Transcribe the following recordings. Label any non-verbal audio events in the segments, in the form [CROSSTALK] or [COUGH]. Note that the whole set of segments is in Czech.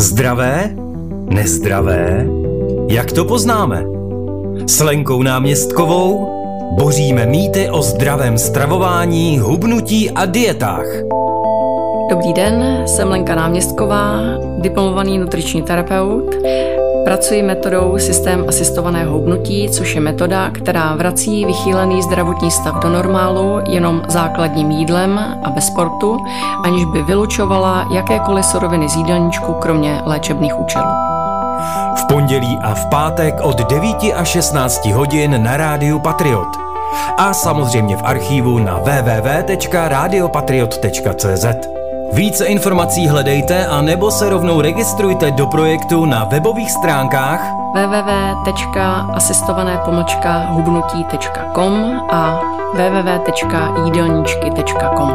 Zdravé? Nezdravé? Jak to poznáme? S Lenkou náměstkovou boříme mýty o zdravém stravování, hubnutí a dietách. Dobrý den, jsem Lenka Náměstková, diplomovaný nutriční terapeut. Pracuji metodou systém asistovaného hubnutí, což je metoda, která vrací vychýlený zdravotní stav do normálu jenom základním jídlem a bez sportu, aniž by vylučovala jakékoliv suroviny z jídelníčku, kromě léčebných účelů. V pondělí a v pátek od 9 a 16 hodin na rádiu Patriot. A samozřejmě v archívu na www.radiopatriot.cz. Více informací hledejte a nebo se rovnou registrujte do projektu na webových stránkách www.asistované-hubnutí.com a www.jídelníčky.com.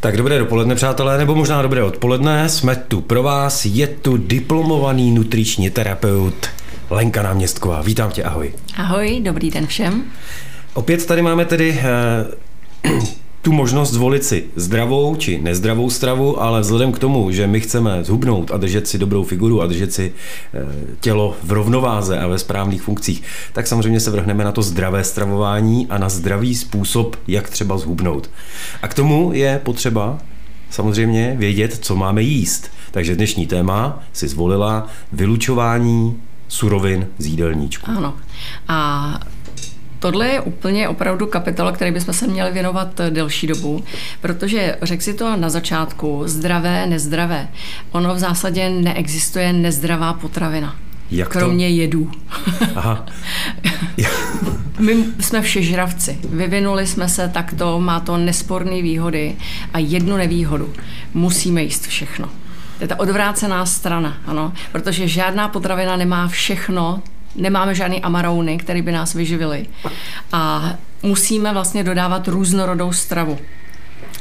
Tak dobré dopoledne, přátelé, nebo možná dobré odpoledne. Jsme tu pro vás, je tu diplomovaný nutriční terapeut Lenka Náměstková. Vítám tě, ahoj. Ahoj, dobrý den všem. Opět tady máme tedy eh, [CLEARS THROAT] tu možnost zvolit si zdravou či nezdravou stravu, ale vzhledem k tomu, že my chceme zhubnout a držet si dobrou figuru a držet si eh, tělo v rovnováze a ve správných funkcích, tak samozřejmě se vrhneme na to zdravé stravování a na zdravý způsob, jak třeba zhubnout. A k tomu je potřeba samozřejmě vědět, co máme jíst. Takže dnešní téma si zvolila vylučování surovin z jídelníčku. Ano. A Tohle je úplně opravdu kapitola, který bychom se měli věnovat delší dobu, protože řekl si to na začátku, zdravé, nezdravé. Ono v zásadě neexistuje nezdravá potravina. Jak to? kromě jedů. Aha. [LAUGHS] My jsme všežravci. Vyvinuli jsme se takto, má to nesporné výhody a jednu nevýhodu. Musíme jíst všechno. To je ta odvrácená strana, ano, protože žádná potravina nemá všechno, nemáme žádný amarouny, které by nás vyživily. A musíme vlastně dodávat různorodou stravu.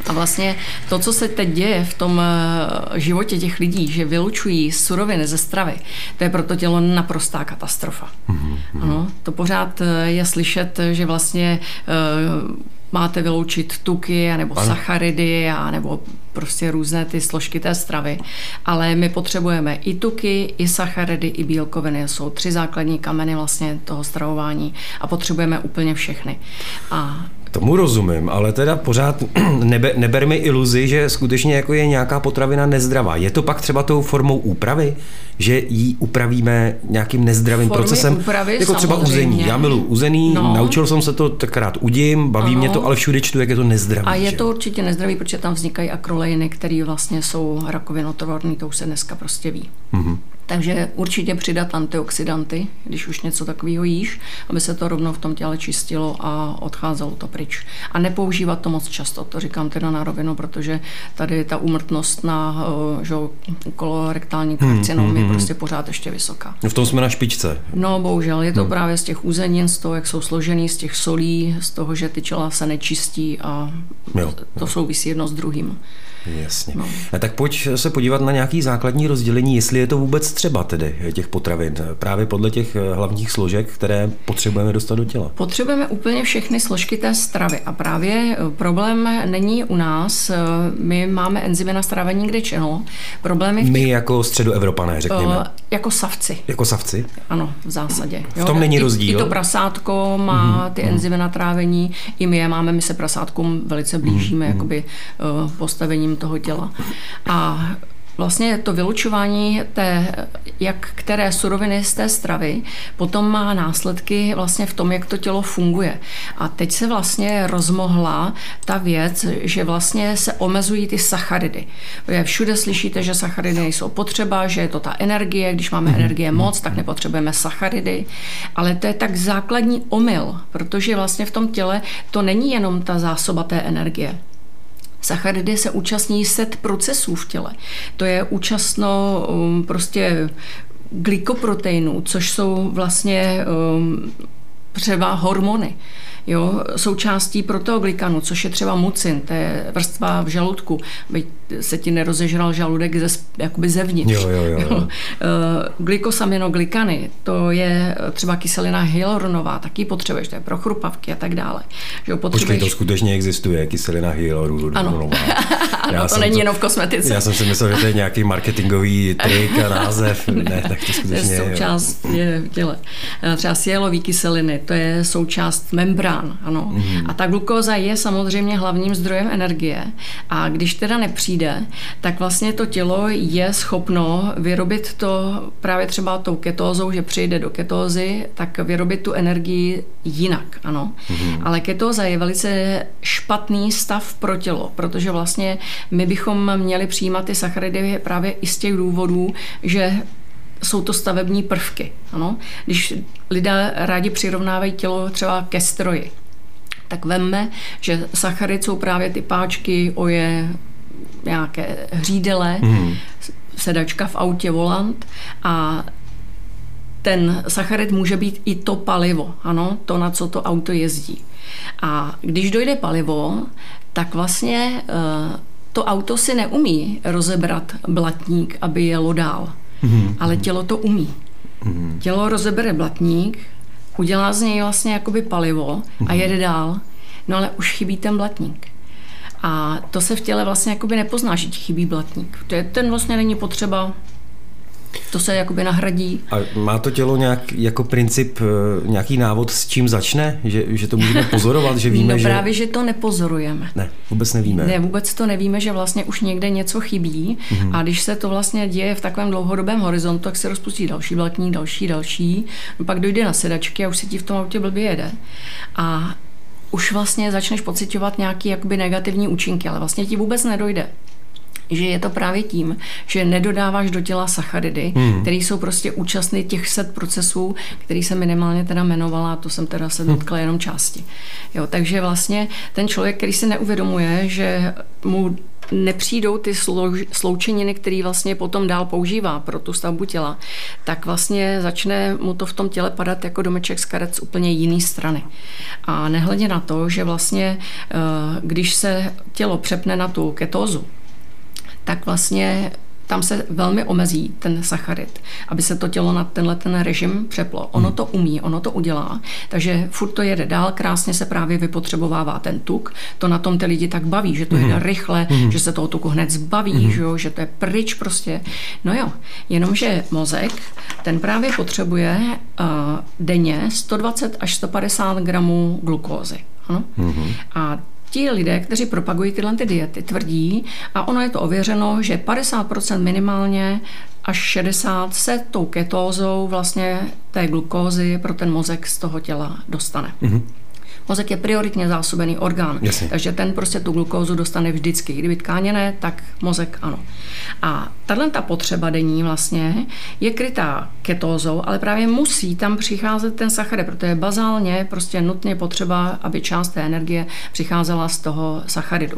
A vlastně to, co se teď děje v tom eh, životě těch lidí, že vylučují suroviny ze stravy, to je pro to tělo naprostá katastrofa. Mm-hmm. Ano, to pořád eh, je slyšet, že vlastně eh, máte vyloučit tuky, nebo sacharidy, a nebo prostě různé ty složky té stravy. Ale my potřebujeme i tuky, i sacharidy, i bílkoviny. Jsou tři základní kameny vlastně toho stravování a potřebujeme úplně všechny. A Tomu rozumím, ale teda pořád [CLEARS THROAT] nebe, neber mi iluzi, že skutečně jako je nějaká potravina nezdravá. Je to pak třeba tou formou úpravy, že ji upravíme nějakým nezdravým Formy procesem? Úpravy, jako třeba uzení. Já miluji uzení, no. naučil jsem se to takrát udím, baví ano. mě to, ale všude čtu, jak je to nezdravý. A je že? to určitě nezdravý, protože tam vznikají akrolejiny, které vlastně jsou rakovinotvorné, to už se dneska prostě ví. Mm-hmm. Takže určitě přidat antioxidanty, když už něco takového jíš, aby se to rovnou v tom těle čistilo a odcházelo to pryč. A nepoužívat to moc často, to říkám teda na rovinu, protože tady ta úmrtnost na eh, že, kolorektální karcinom hmm, hmm, je hmm. prostě pořád ještě vysoká. V tom jsme na špičce. No bohužel, je to hmm. právě z těch úzenin, z toho, jak jsou složený, z těch solí, z toho, že ty čela se nečistí a jo, to jo. souvisí jedno s druhým. Jasně. No. A tak pojď se podívat na nějaký základní rozdělení, jestli je to vůbec třeba tedy těch potravin, právě podle těch hlavních složek, které potřebujeme dostat do těla. Potřebujeme úplně všechny složky té stravy a právě eh, problém není u nás. Eh, my máme enzymy na stravení kde čeho. Problémy těch... My jako středoevropané, řekněme. Uh, jako savci. Jako savci? Ano, v zásadě. V tom není rozdíl. I, I to prasátko má mm-hmm. ty enzymy na trávení, i my je máme, my se prasátkům velice blížíme, mm-hmm. jakoby uh, postavením toho těla. A vlastně to vylučování té, jak které suroviny z té stravy potom má následky vlastně v tom, jak to tělo funguje. A teď se vlastně rozmohla ta věc, že vlastně se omezují ty sacharidy. Všude slyšíte, že sacharidy nejsou potřeba, že je to ta energie, když máme mhm. energie moc, tak nepotřebujeme sacharidy, ale to je tak základní omyl, protože vlastně v tom těle to není jenom ta zásoba té energie. Sacharidy se účastní set procesů v těle. To je účastno um, prostě glykoproteinů, což jsou vlastně um, třeba hormony. Jo, součástí proteoglikanu, což je třeba mucin, to je vrstva v žaludku, aby se ti nerozežral žaludek ze, jakoby zevnitř. Jo, jo, jo. jo. Glykosaminoglikany, to je třeba kyselina hyaluronová, taky potřebuješ, to je pro chrupavky a tak dále. Že potřebuješ... Počkej, to skutečně existuje, kyselina hyaluronová. Ano, [LAUGHS] ano [LAUGHS] to není to, jenom v kosmetice. Já jsem si myslel, že to je nějaký marketingový trik a název. [LAUGHS] Ne, tak to skutečně je. součást je v těle. Třeba sielový kyseliny, to je součást membrán, ano. Mm-hmm. A ta glukóza je samozřejmě hlavním zdrojem energie. A když teda nepřijde, tak vlastně to tělo je schopno vyrobit to právě třeba tou ketózou, že přijde do ketózy, tak vyrobit tu energii jinak, ano. Mm-hmm. Ale ketóza je velice špatný stav pro tělo, protože vlastně my bychom měli přijímat ty sacharidy právě i z těch důvodů, že jsou to stavební prvky. Ano? Když lidé rádi přirovnávají tělo třeba ke stroji, tak vemme, že sacharid jsou právě ty páčky, oje, nějaké hřídele, mm. sedačka v autě, volant a ten sacharid může být i to palivo, ano, to, na co to auto jezdí. A když dojde palivo, tak vlastně uh, to auto si neumí rozebrat blatník, aby jelo dál. Mm-hmm. Ale tělo to umí. Mm-hmm. Tělo rozebere blatník, udělá z něj vlastně jakoby palivo a mhm. jede dál, no ale už chybí ten blatník. A to se v těle vlastně jakoby nepozná, že ti chybí blatník. To je, ten vlastně není potřeba to se jakoby nahradí. A má to tělo nějak jako princip, eh, nějaký návod, s čím začne? Že, že to můžeme [LAUGHS] pozorovat, že víme, no právě, že... že to nepozorujeme. Ne, vůbec nevíme. Ne, vůbec to nevíme, že vlastně už někde něco chybí mm-hmm. a když se to vlastně děje v takovém dlouhodobém horizontu, tak se rozpustí další blatní, další, další. No pak dojde na sedačky a už se ti v tom autě blbě jede. A už vlastně začneš pocitovat jakoby negativní účinky, ale vlastně ti vůbec nedojde že je to právě tím, že nedodáváš do těla sacharidy, hmm. které jsou prostě účastny těch set procesů, který se minimálně teda jmenovala, a to jsem teda se hmm. dotkla hmm. jenom části. Jo, takže vlastně ten člověk, který si neuvědomuje, že mu nepřijdou ty sloučeniny, které vlastně potom dál používá pro tu stavbu těla, tak vlastně začne mu to v tom těle padat jako domeček z karet z úplně jiné strany. A nehledě na to, že vlastně, eh, když se tělo přepne na tu ketózu, tak vlastně tam se velmi omezí ten sacharid, aby se to tělo na tenhle ten režim přeplo. Ono hmm. to umí, ono to udělá, takže furt to jede dál, krásně se právě vypotřebovává ten tuk, to na tom ty lidi tak baví, že to jede hmm. rychle, hmm. že se toho tuku hned zbaví, že, jo, že to je pryč prostě. No jo, jenomže mozek, ten právě potřebuje uh, denně 120 až 150 gramů glukózy. Ano? Mm-hmm. A Ti lidé, kteří propagují tyhle ty diety, tvrdí, a ono je to ověřeno, že 50% minimálně až 60 se tou ketózou vlastně té glukózy pro ten mozek z toho těla dostane. Mm-hmm. Mozek je prioritně zásobený orgán, Jasně. takže ten prostě tu glukózu dostane vždycky. Kdyby tkáně ne, tak mozek ano. A tahle ta potřeba denní vlastně je krytá ketózou, ale právě musí tam přicházet ten sacharid, protože bazálně prostě nutně potřeba, aby část té energie přicházela z toho sacharidu.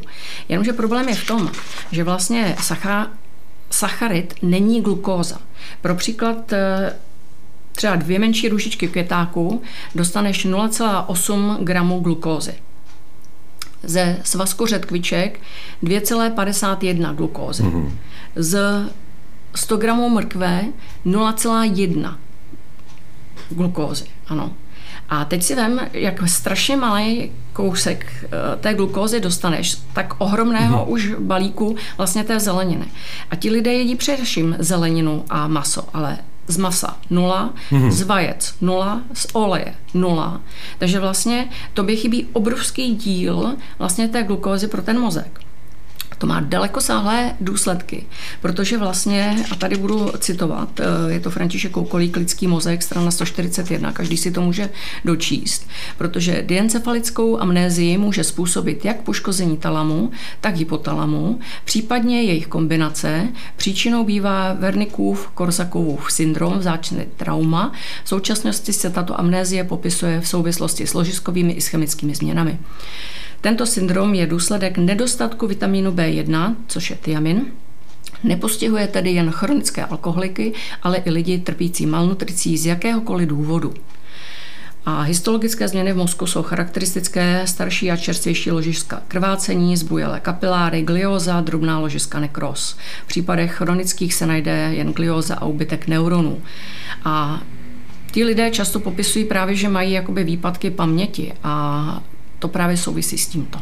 Jenomže problém je v tom, že vlastně sacha, sacharid není glukóza. Pro příklad eh, třeba dvě menší růžičky květáku, dostaneš 0,8 gramů glukózy. Ze svazku řetkviček 2,51 glukózy. Mm-hmm. Z 100 gramů mrkve 0,1 glukózy. Ano. A teď si vem, jak strašně malý kousek eh, té glukózy dostaneš, tak ohromného mm. už balíku vlastně té zeleniny. A ti lidé jedí především zeleninu a maso, ale z masa nula, mm-hmm. z vajec nula, z oleje nula. Takže vlastně tobě chybí obrovský díl vlastně té glukózy pro ten mozek. To má dalekosáhlé důsledky, protože vlastně, a tady budu citovat, eh, je to František Koukolík, lidský mozek, strana 141, každý si to může dočíst, protože diencefalickou amnézii může způsobit jak poškození talamu, tak hypotalamu, případně jejich kombinace. Příčinou bývá Vernikův Korsakovův syndrom, vzácné trauma. V současnosti se tato amnézie popisuje v souvislosti s ložiskovými i s chemickými změnami. Tento syndrom je důsledek nedostatku vitamínu B1, což je tiamin, Nepostihuje tedy jen chronické alkoholiky, ale i lidi trpící malnutricí z jakéhokoliv důvodu. A histologické změny v mozku jsou charakteristické starší a čerstvější ložiska krvácení, zbujelé kapiláry, glioza, drobná ložiska nekros. V případech chronických se najde jen glioza a ubytek neuronů. A ti lidé často popisují právě, že mají jakoby výpadky paměti a to právě souvisí s tímto.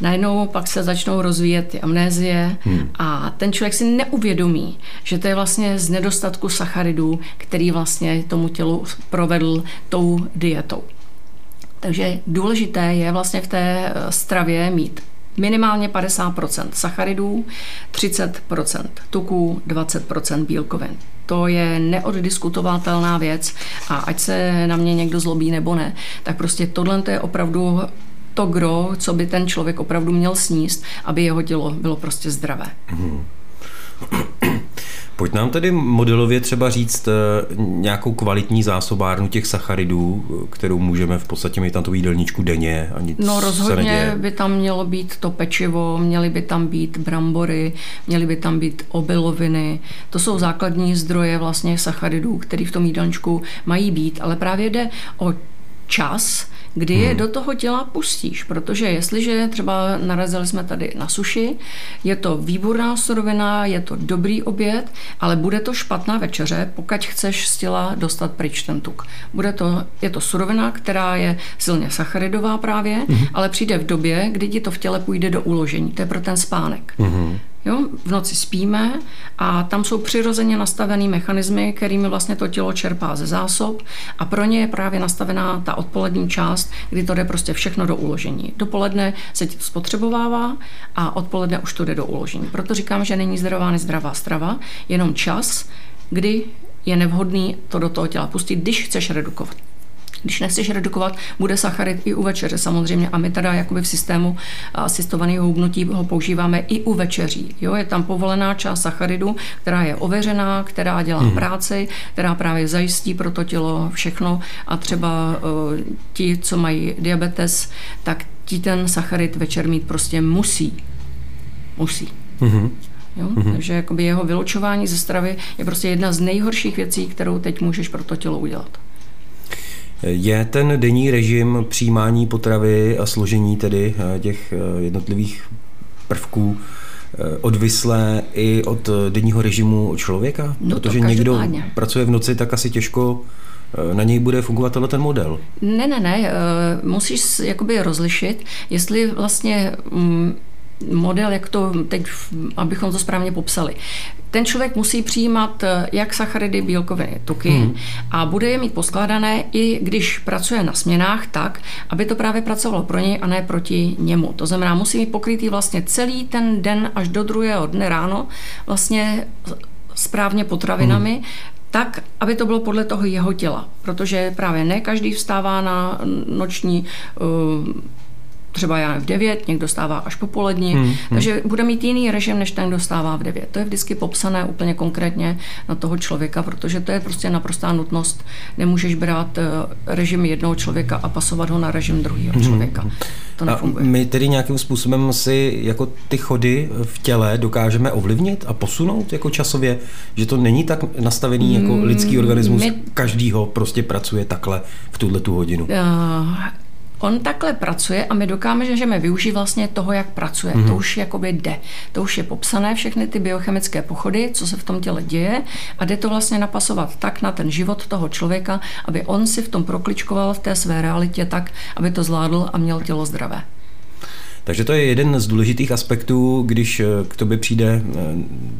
Najednou pak se začnou rozvíjet ty amnézie hmm. a ten člověk si neuvědomí, že to je vlastně z nedostatku sacharidů, který vlastně tomu tělu provedl tou dietou. Takže důležité je vlastně v té eh, stravě mít minimálně 50% sacharidů, 30% tuků, 20% bílkovin. To je neoddiskutovatelná věc a ať se na mě někdo zlobí nebo ne, tak prostě tohle je opravdu to gro, co by ten člověk opravdu měl sníst, aby jeho tělo bylo prostě zdravé. Hmm. Pojď nám tedy modelově třeba říct eh, nějakou kvalitní zásobárnu těch sacharidů, kterou můžeme v podstatě mít na tu jídelníčku denně a nic No rozhodně se by tam mělo být to pečivo, měly by tam být brambory, měly by tam být obiloviny. To jsou základní zdroje vlastně sacharidů, které v tom jídelníčku mají být, ale právě jde o čas, kdy je hmm. do toho těla pustíš, protože jestliže třeba narazili jsme tady na suši, je to výborná surovina, je to dobrý oběd, ale bude to špatná večeře, pokud chceš z těla dostat pryč ten tuk. Bude to, je to surovina, která je silně sacharidová právě, hmm. ale přijde v době, kdy ti to v těle půjde do uložení. To je pro ten spánek. Hmm. Jo, v noci spíme a tam jsou přirozeně nastavený mechanismy, kterými vlastně to tělo čerpá ze zásob a pro ně je právě nastavená ta odpolední část, kdy to jde prostě všechno do uložení. Dopoledne se to spotřebovává a odpoledne už to jde do uložení. Proto říkám, že není zdravá nezdravá strava, jenom čas, kdy je nevhodný to do toho těla pustit, když chceš redukovat. Když nechceš redukovat, bude sacharid i u večeře samozřejmě a my teda jakoby v systému asistovaného hubnutí ho používáme i u večeří. Jo, je tam povolená část sacharidu, která je ověřená, která dělá hmm. práci, která právě zajistí pro to tělo všechno a třeba uh, ti, co mají diabetes, tak ti ten sacharid večer mít prostě musí. Musí. Hmm. Jo? Mm-hmm. Takže jakoby jeho vylučování ze stravy je prostě jedna z nejhorších věcí, kterou teď můžeš pro to tělo udělat. Je ten denní režim přijímání potravy a složení tedy eh, těch eh, jednotlivých prvků eh, odvislé i od denního režimu člověka? No Protože někdo pracuje v noci, tak asi těžko na něj bude fungovat ten model. Ne, ne, ne. Musíš jakoby rozlišit, jestli vlastně mm, model, jak to teď, abychom to správně popsali. Ten člověk musí přijímat eh, jak sacharidy, bílkoviny, tuky hmm. a bude je mít poskládané i když pracuje na směnách tak, aby to právě pracovalo pro něj a ne proti němu. To znamená, musí mít pokrytý vlastně celý ten den až do druhého dne ráno vlastně správně potravinami, hmm tak, aby to bylo podle toho jeho těla. Protože právě ne každý vstává na noční uh, třeba já v 9, někdo stává až popolední, hmm, hmm. takže bude mít jiný režim, než ten, kdo stává v 9. To je vždycky popsané úplně konkrétně na toho člověka, protože to je prostě naprostá nutnost. Nemůžeš brát eh, režim jednoho člověka a pasovat ho na režim druhého hmm. člověka. To nefunguje. A my tedy nějakým způsobem si jako ty chody v těle dokážeme ovlivnit a posunout jako časově, že to není tak nastavený jako lidský organismus, my... každýho prostě pracuje takhle v tuhle tu hodinu. Uh, On takhle pracuje a my dokážeme využít vlastně toho, jak pracuje. Mm-hmm. To už jakoby jde. To už je popsané, všechny ty biochemické pochody, co se v tom těle děje a jde to vlastně napasovat tak na ten život toho člověka, aby on si v tom prokličkoval v té své realitě tak, aby to zvládl a měl tělo zdravé. Takže to je jeden z důležitých aspektů, když eh, k tobě přijde eh,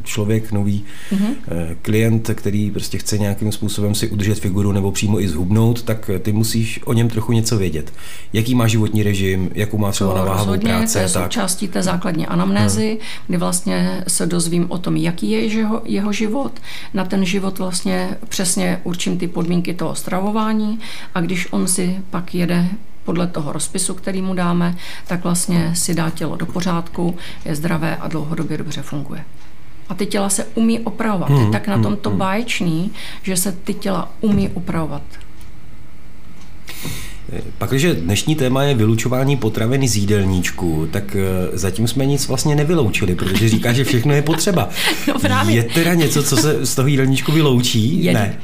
člověk, nový mm-hmm. klient, který prostě chce nějakým způsobem si udržet figuru nebo přímo i zhubnout, tak ty musíš o něm trochu něco vědět. Jaký má životní režim, jakou má třeba na váhavou práci. To je součástí té základní anamnézy, hmm. kdy vlastně se dozvím o tom, jaký je jeho, jeho život. Na ten život vlastně přesně určím ty podmínky toho stravování a když on si pak jede podle toho rozpisu, který mu dáme, tak vlastně si dá tělo do pořádku, je zdravé a dlouhodobě dobře funguje. A ty těla se umí opravovat. Hmm, je tak na tom to hmm, hmm. báječný, že se ty těla umí opravovat. Pak, když dnešní téma je vylučování potravin z jídelníčku, tak eh, zatím jsme nic vlastně nevyloučili, protože říká, že všechno je potřeba. [LAUGHS] No právě. Je teda něco, co se z toho jídelníčku vyloučí? Jedy. Ne.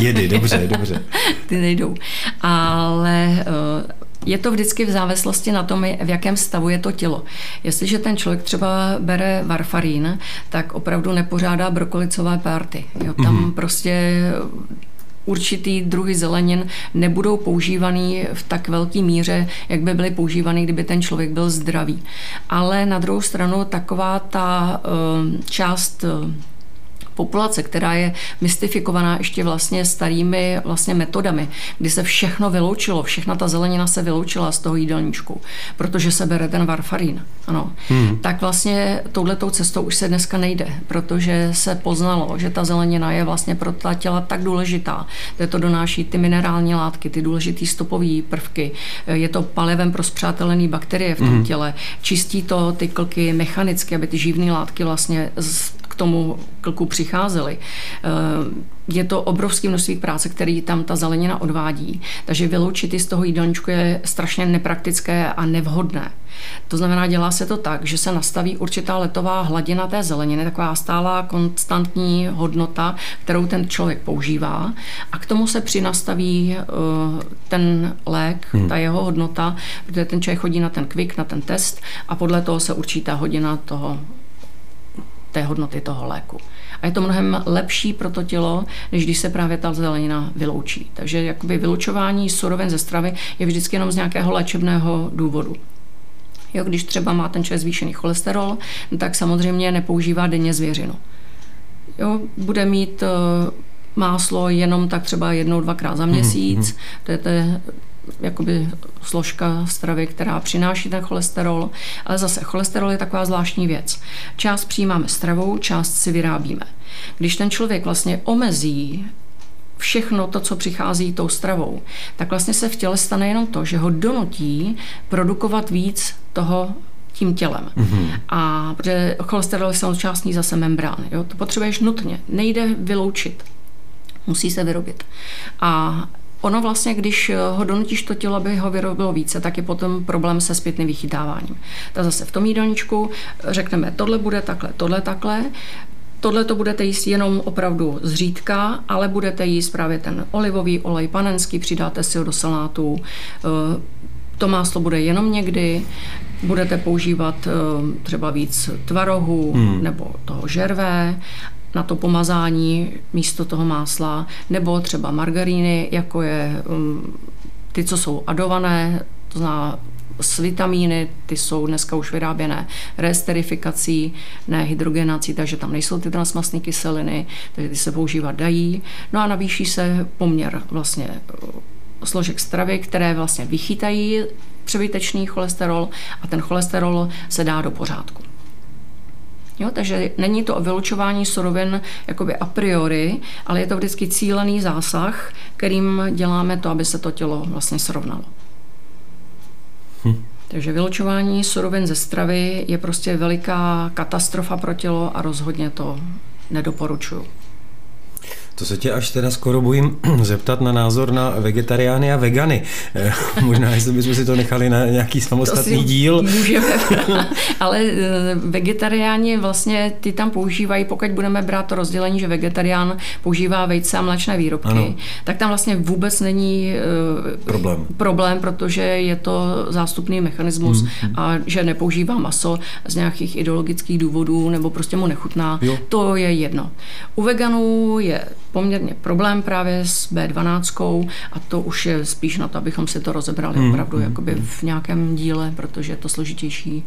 Jedy, dobře, dobře. [LAUGHS] Ty nejdou. Ale eh, je to vždycky v závislosti na tom, v jakém stavu je to tělo. Jestliže ten člověk třeba bere varfarín, tak opravdu nepořádá brokolicové párty. Jo, tam mm-hmm. prostě určitý druhy zelenin nebudou používaný v tak velké míře, jak by byly používaný, kdyby ten člověk byl zdravý. Ale na druhou stranu taková ta uh, část uh, populace, která je mystifikovaná ještě vlastně starými vlastně metodami, kdy se všechno vyloučilo, všechna ta zelenina se vyloučila z toho jídelníčku, protože se bere ten varfarín, ano, hmm. tak vlastně touhletou cestou už se dneska nejde, protože se poznalo, že ta zelenina je vlastně pro ta těla tak důležitá, že to donáší ty minerální látky, ty důležité stopové prvky, je to palivem pro zpřátelené bakterie v tom hmm. těle, čistí to ty klky mechanicky, aby ty živné látky vlastně k tomu klku přicházely. Eh, je to obrovské množství práce, který tam ta zelenina odvádí. Takže vyloučit ji z toho jídelníčku je strašně nepraktické a nevhodné. To znamená, dělá se to tak, že se nastaví určitá letová hladina té zeleniny, taková stálá konstantní hodnota, kterou ten člověk používá a k tomu se přinastaví uh, ten lék, hmm. ta jeho hodnota, protože ten člověk chodí na ten kvik, na ten test a podle toho se určí ta hodina toho té hodnoty toho léku. A je to mnohem lepší pro to tělo, než když se právě ta zelenina vyloučí. Takže jakoby vylučování surovin ze stravy je vždycky jenom z nějakého léčebného důvodu. Jo, když třeba má ten člověk zvýšený cholesterol, tak samozřejmě nepoužívá denně zvěřinu. Jo, bude mít uh, máslo jenom tak třeba jednou, dvakrát za měsíc. Mm-hmm. To je te, jakoby složka stravy, která přináší ten cholesterol, ale zase cholesterol je taková zvláštní věc. Část přijímáme stravou, část si vyrábíme. Když ten člověk vlastně omezí všechno to, co přichází tou stravou, tak vlastně se v těle stane jenom to, že ho donutí produkovat víc toho tím tělem. Mm-hmm. A protože cholesterol je součástí zase membrány. Jo? To potřebuješ nutně. Nejde vyloučit. Musí se vyrobit. A Ono vlastně, když eh, ho donutíš to tělo, aby ho vyrobilo více, tak je potom problém se zpětným vychytáváním. Tak zase v tom jídelníčku eh, řekneme, tohle bude takhle, tohle takhle, Tohle to budete jíst jenom opravdu zřídka, ale budete jíst právě ten olivový olej panenský, přidáte si ho do salátu. Eh, to máslo bude jenom někdy, budete používat třeba víc tvarohu hmm. nebo toho žervé na to pomazání místo toho másla, nebo třeba margaríny, jako je um, ty, co jsou adované, to znamená s vitamíny, ty jsou dneska už vyráběné resterifikací, ne hydrogenací, takže tam nejsou ty transmastné kyseliny, takže ty se používat dají. No a navýší se poměr vlastně uh, složek stravy, které vlastně vychytají přebytečný cholesterol a ten cholesterol se dá do pořádku. Jo, takže není to o vylučování surovin jakoby a priori, ale je to vždycky cílený zásah, kterým děláme to, aby se to tělo vlastně srovnalo. Hm. Takže vylučování surovin ze stravy je prostě veliká katastrofa pro tělo a rozhodně to nedoporučuju. To se tě až teda skoro bojím [CLEARS THROAT] zeptat na názor na vegetariány a vegany. Eh, [LAUGHS] možná, jestli bychom si to nechali na nějaký samostatný to díl. Můžeme, [LAUGHS] [LAUGHS] ale eh, vegetariáni vlastně ty tam používají, pokud budeme brát to rozdělení, že vegetarián používá vejce a mléčné výrobky, ano. tak tam vlastně vůbec není eh, problém. problém, protože je to zástupný mechanismus hmm. a že nepoužívá maso z nějakých ideologických důvodů nebo prostě mu nechutná. Jo. To je jedno. U veganů je poměrně problém právě s B12 a to už je spíš na to, abychom si to rozebrali hmm. opravdu hmm. jakoby v nějakém díle, protože je to složitější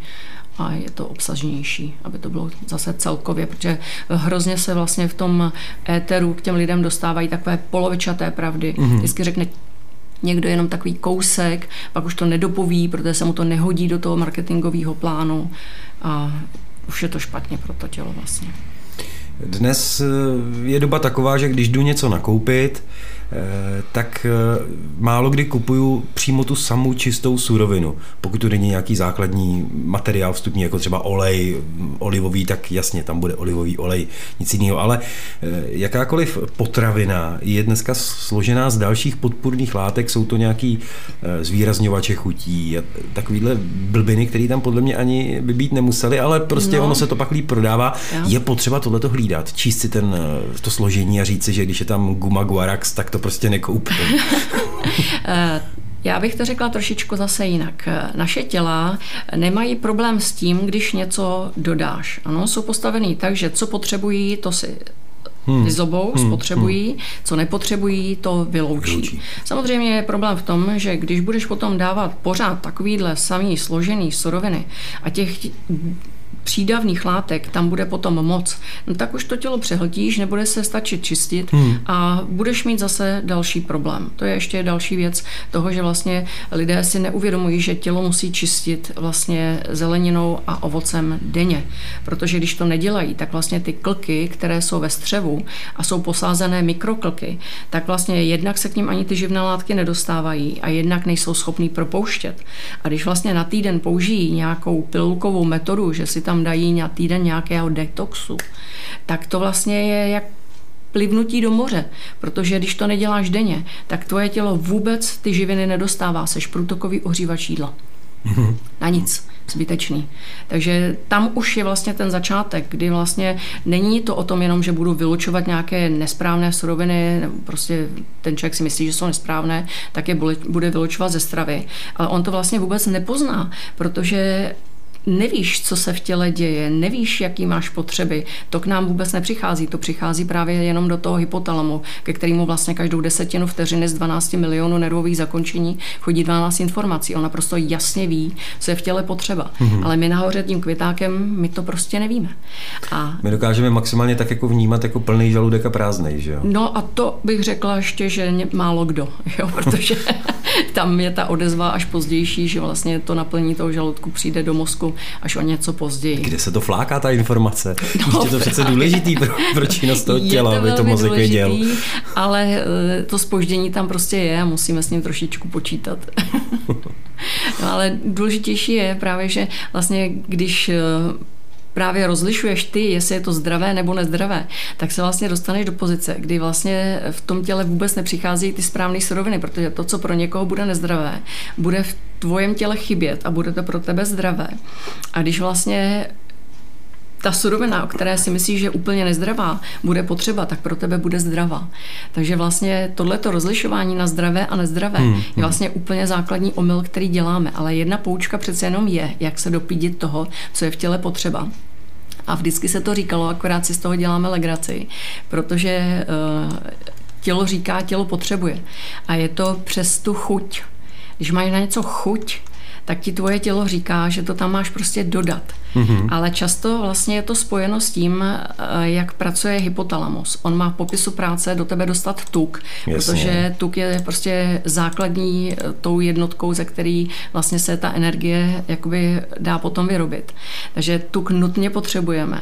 a je to obsažnější, aby to bylo zase celkově, protože hrozně se vlastně v tom éteru k těm lidem dostávají takové polovičaté pravdy. Mm-hmm. Vždycky řekne někdo jenom takový kousek, pak už to nedopoví, protože se mu to nehodí do toho marketingového plánu a už je to špatně pro to tělo vlastně. Dnes eh, je doba taková, že když jdu něco nakoupit, tak eh, málo kdy kupuju přímo tu samou čistou surovinu. Pokud tu není nějaký základní materiál vstupní, jako třeba olej olivový, tak jasně, tam bude olivový olej, nic jiného. Ale jakákoliv potravina je dneska složená z dalších podpůrných látek, jsou to nějaký zvýrazňovače chutí a takovýhle blbiny, které tam podle mě ani by být nemuseli, ale prostě no. ono se to pak líp prodává. Ja. Je potřeba tohleto hlídat, číst si ten, to složení a říct si, že když je tam guma guarax, tak to prostě nekoupím. [LAUGHS] Eh, já bych to řekla trošičku zase jinak. Naše těla nemají problém s tím, když něco dodáš. Ano, jsou postavený tak, že co potřebují, to si hmm. vyzobou, hmm. spotřebují, hmm. co nepotřebují, to vyloučí. vyloučí. Samozřejmě je problém v tom, že když budeš potom dávat pořád takovýhle samý složený suroviny a těch přídavných látek tam bude potom moc, no tak už to tělo přehltíš, nebude se stačit čistit hmm. a budeš mít zase další problém. To je ještě další věc toho, že vlastně lidé si neuvědomují, že tělo musí čistit vlastně zeleninou a ovocem denně. Protože když to nedělají, tak vlastně ty klky, které jsou ve střevu a jsou posázené mikroklky, tak vlastně jednak se k ním ani ty živné látky nedostávají a jednak nejsou schopný propouštět. A když vlastně na týden použijí nějakou pilulkovou metodu, že si tam tam dají na týden nějakého detoxu, tak to vlastně je jak plivnutí do moře, protože když to neděláš denně, tak tvoje tělo vůbec ty živiny nedostává, seš průtokový ohřívač jídla. Mm-hmm. Na nic, zbytečný. Takže tam už je vlastně ten začátek, kdy vlastně není to o tom jenom, že budu vylučovat nějaké nesprávné suroviny, nebo prostě ten člověk si myslí, že jsou nesprávné, tak je bude vylučovat ze stravy. Ale on to vlastně vůbec nepozná, protože nevíš, co se v těle děje, nevíš, jaký máš potřeby, to k nám vůbec nepřichází. To přichází právě jenom do toho hypotalamu, ke kterému vlastně každou desetinu vteřiny z 12 milionů nervových zakončení chodí 12 informací. On naprosto jasně ví, co je v těle potřeba. Mm-hmm. Ale my nahoře tím květákem, my to prostě nevíme. A... My dokážeme maximálně tak jako vnímat jako plný žaludek a prázdnej, že jo? No a to bych řekla ještě, že málo kdo, jo, protože [LAUGHS] tam je ta odezva až pozdější, že vlastně to naplní toho žaludku přijde do mozku až o něco později. Kde se to fláká, ta informace? No, je to přece důležitý pro, pro činnost toho těla, to aby to mozek věděl. Ale eh, to spoždění tam prostě je a musíme s ním trošičku počítat. [LAUGHS] no, ale důležitější je právě, že vlastně když eh, právě rozlišuješ ty, jestli je to zdravé nebo nezdravé, tak se vlastně dostaneš do pozice, kdy vlastně v tom těle vůbec nepřichází ty správné suroviny, protože to, co pro někoho bude nezdravé, bude v tvojem těle chybět a bude to pro tebe zdravé. A když vlastně ta surovina, o které si myslíš, že je úplně nezdravá, bude potřeba, tak pro tebe bude zdravá. Takže vlastně tohleto rozlišování na zdravé a nezdravé hmm, je hmm. vlastně úplně základní omyl, který děláme. Ale jedna poučka přece jenom je, jak se dopídit toho, co je v těle potřeba. A vždycky se to říkalo, akorát si z toho děláme legraci, protože uh, tělo říká, tělo potřebuje. A je to přes tu chuť. Když máš na něco chuť, tak ti tvoje tělo říká, že to tam máš prostě dodat. Mm-hmm. Ale často vlastně je to spojeno s tím, eh, jak pracuje hypotalamus. On má v popisu práce do tebe dostat tuk, Jasně. protože tuk je prostě základní eh, tou jednotkou, ze který vlastně se ta energie jakoby dá potom vyrobit. Takže tuk nutně potřebujeme.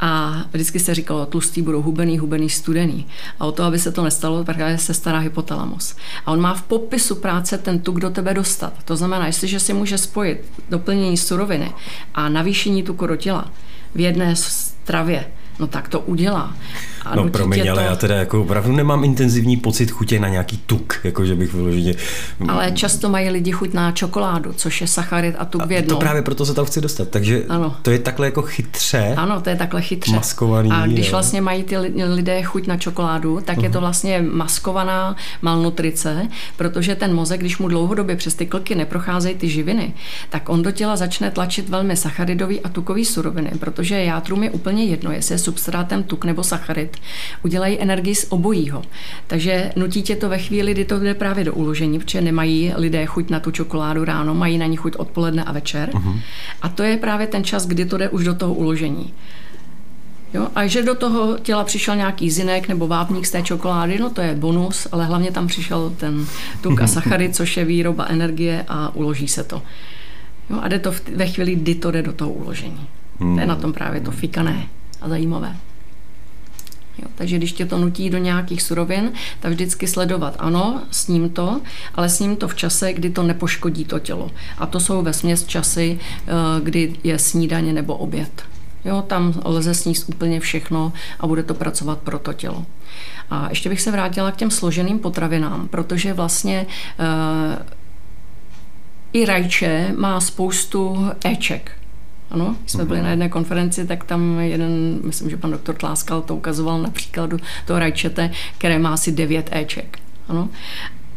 A vždycky se říkalo, tlustý budou hubený, hubený, studený. A o to, aby se to nestalo, právě se stará hypotalamus. A on má v popisu práce ten tuk do tebe dostat. To znamená, jestliže si může spojit doplnění suroviny a navýšení tuku do těla v jedné stravě, no tak to udělá. A no promiň, to... ale já teda jako opravdu nemám intenzivní pocit chutě na nějaký tuk, jako že bych vyloženě... Ale často mají lidi chuť na čokoládu, což je sacharid a tuk v jednom. To právě proto se tam chci dostat, takže ano. to je takhle jako chytře. Ano, to je takhle chytře. Maskovaný. A když jo. vlastně mají ty lidé chuť na čokoládu, tak uh-huh. je to mhm. vlastně maskovaná malnutrice, protože ten mozek, když mu dlouhodobě přes ty klky neprocházejí ty živiny, tak on do těla začne tlačit velmi sacharidový a tukový suroviny, protože játrům je úplně jedno, jestli je substrátem tuk nebo sacharid udělají energii z obojího. Takže nutí tě to ve chvíli, kdy to jde právě do uložení, protože nemají lidé chuť na tu čokoládu ráno, mají na ní chuť odpoledne a večer. Uh-huh. A to je právě ten čas, kdy to jde už do toho uložení. Jo? A že do toho těla přišel nějaký zinek nebo vápník z té čokolády, no to je bonus, ale hlavně tam přišel ten tuk a sachary, což je výroba energie a uloží se to. Jo? A jde to ve chvíli, kdy to jde do toho uložení. Hmm. To je na tom právě to fikané a zajímavé. Jo, takže když tě to nutí do nějakých surovin, tak vždycky sledovat, ano, s ním to, ale s ním to v čase, kdy to nepoškodí to tělo. A to jsou ve směs časy, eh, kdy je snídaně nebo oběd. Jo, tam lze sníst úplně všechno a bude to pracovat pro to tělo. A ještě bych se vrátila k těm složeným potravinám, protože vlastně e, i rajče má spoustu éček. Ano, když jsme byli na jedné konferenci, tak tam jeden, myslím, že pan doktor Tláskal to ukazoval na příkladu toho rajčete, které má asi 9 éček. Ano.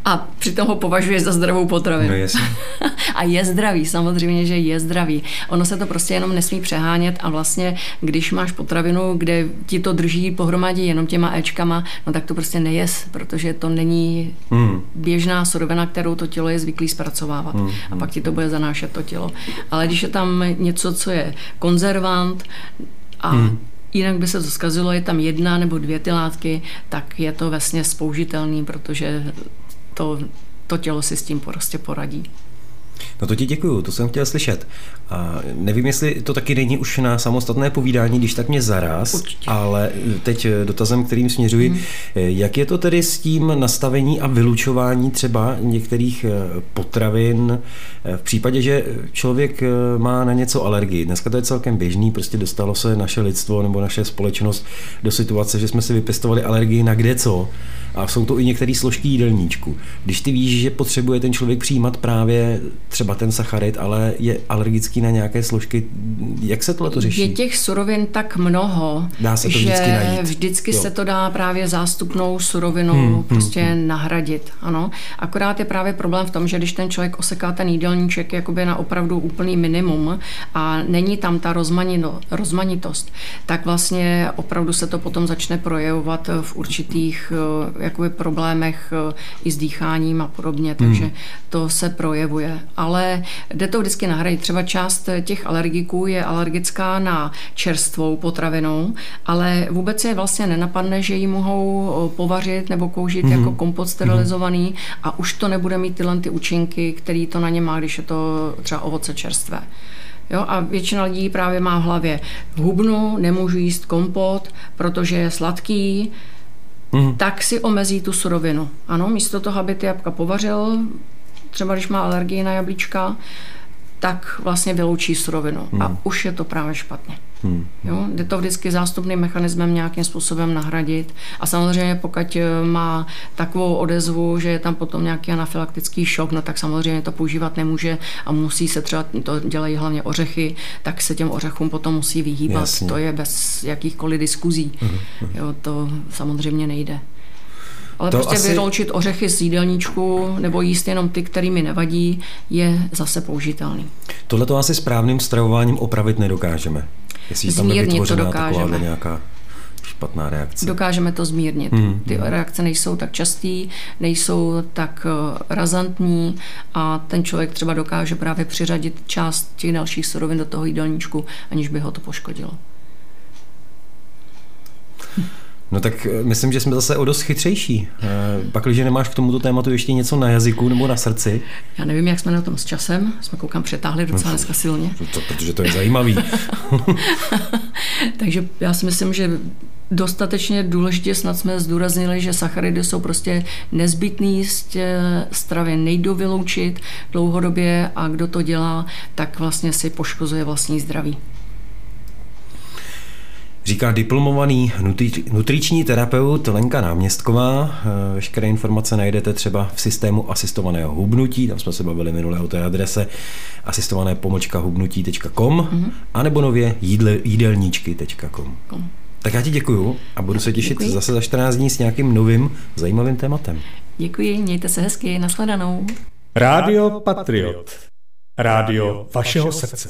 A přitom ho považuje za zdravou potravinu. No jasně. [LAUGHS] a je zdravý, samozřejmě, že je zdravý. Ono se to prostě jenom nesmí přehánět a vlastně, když máš potravinu, kde ti to drží pohromadě jenom těma Ečkama, no tak to prostě nejes, protože to není hmm. běžná surovina, kterou to tělo je zvyklý zpracovávat. Hmm. A pak ti to bude zanášet to tělo. Ale když je tam něco, co je konzervant a hmm jinak by se to zkazilo, je tam jedna nebo dvě ty látky, tak je to vlastně spoužitelný, protože to, to tělo si s tím prostě poradí. No to ti děkuju, to jsem chtěl slyšet. A nevím, jestli to taky není už na samostatné povídání, když tak mě zaraz, Určitě. ale teď dotazem, kterým směřuji, hmm. jak je to tedy s tím nastavení a vylučování třeba některých eh, potravin eh, v případě, že člověk eh, má na něco alergii. Dneska to je celkem běžný, prostě dostalo se naše lidstvo nebo naše společnost do situace, že jsme si vypěstovali alergii na kde co a jsou to i některé složky jídelníčku. Když ty víš, že potřebuje ten člověk přijímat právě třeba ten sacharid, ale je alergický na nějaké složky, jak se tohle to řeší? Je těch surovin tak mnoho, dá se to že vždycky, najít. vždycky se to dá právě zástupnou surovinou hmm, hmm prostě hmm, nahradit. Ano. Akorát je právě problém v tom, že když ten člověk oseká ten jídelníček jakoby na opravdu úplný minimum a není tam ta rozmanino, rozmanitost, tak vlastně opravdu se to potom začne projevovat v určitých jakoby problémech eh, i s dýcháním a podobně, takže hmm. to se projevuje. Ale jde to vždycky nahradit. Třeba část těch alergiků je alergická na čerstvou potravinu, ale vůbec je vlastně nenapadne, že ji mohou eh, povařit nebo koužit hmm. jako kompot sterilizovaný hmm. a už to nebude mít tyhle ty účinky, který to na ně má, když je to třeba ovoce čerstvé. Jo, a většina lidí právě má v hlavě hubnu, nemůžu jíst kompot, protože je sladký, mm. tak si omezí tu surovinu. Ano, místo toho, aby ty jabka povařil, třeba když má alergii na jablíčka, tak vlastně vyloučí surovinu. Hmm. A už je to právě špatně. Hmm. Jo? Jde to vždycky zástupným mechanismem nějakým způsobem nahradit. A samozřejmě pokud eh, má takovou odezvu, že je tam potom nějaký anafylaktický šok, no tak samozřejmě to používat nemůže a musí se třeba, to dělají hlavně ořechy, tak se těm ořechům potom musí vyhýbat. Jasně. To je bez jakýchkoliv diskuzí. Hmm. Jo, to samozřejmě nejde. Ale to prostě asi... vyloučit ořechy z jídelníčku nebo jíst jenom ty, kterými nevadí, je zase použitelný. Tohle to asi správným stravováním opravit nedokážeme. Jestli Zmírnit to dokážeme. nějaká špatná reakce. Dokážeme to zmírnit. Hmm. Ty reakce nejsou tak častý, nejsou tak eh, razantní a ten člověk třeba dokáže právě přiřadit část těch dalších surovin do toho jídelníčku, aniž by ho to poškodilo. No tak eh, myslím, že jsme zase o dost chytřejší. Eh, pak, když nemáš k tomuto tématu ještě něco na jazyku nebo na srdci. Já nevím, jak jsme na tom s časem. Jsme koukám přetáhli docela no, dneska silně. To, protože to je zajímavý. [LAUGHS] Takže já si myslím, že dostatečně důležitě snad jsme zdůraznili, že sacharidy jsou prostě nezbytný z stravy, nejdou vyloučit dlouhodobě a kdo to dělá, tak vlastně si poškozuje vlastní zdraví. Říká diplomovaný nutriční terapeut Lenka Náměstková. Eh, veškeré informace najdete třeba v systému asistovaného hubnutí, tam jsme se bavili minule o té adrese asistované pomočka hubnutí.com mm-hmm. anebo nově jídle, jídelníčky.com. Tak já ti děkuju a budu se těšit děkuji. zase za 14 dní s nějakým novým zajímavým tématem. Děkuji, mějte se hezky, nashledanou. Rádio Patriot. Rádio vašeho srdce.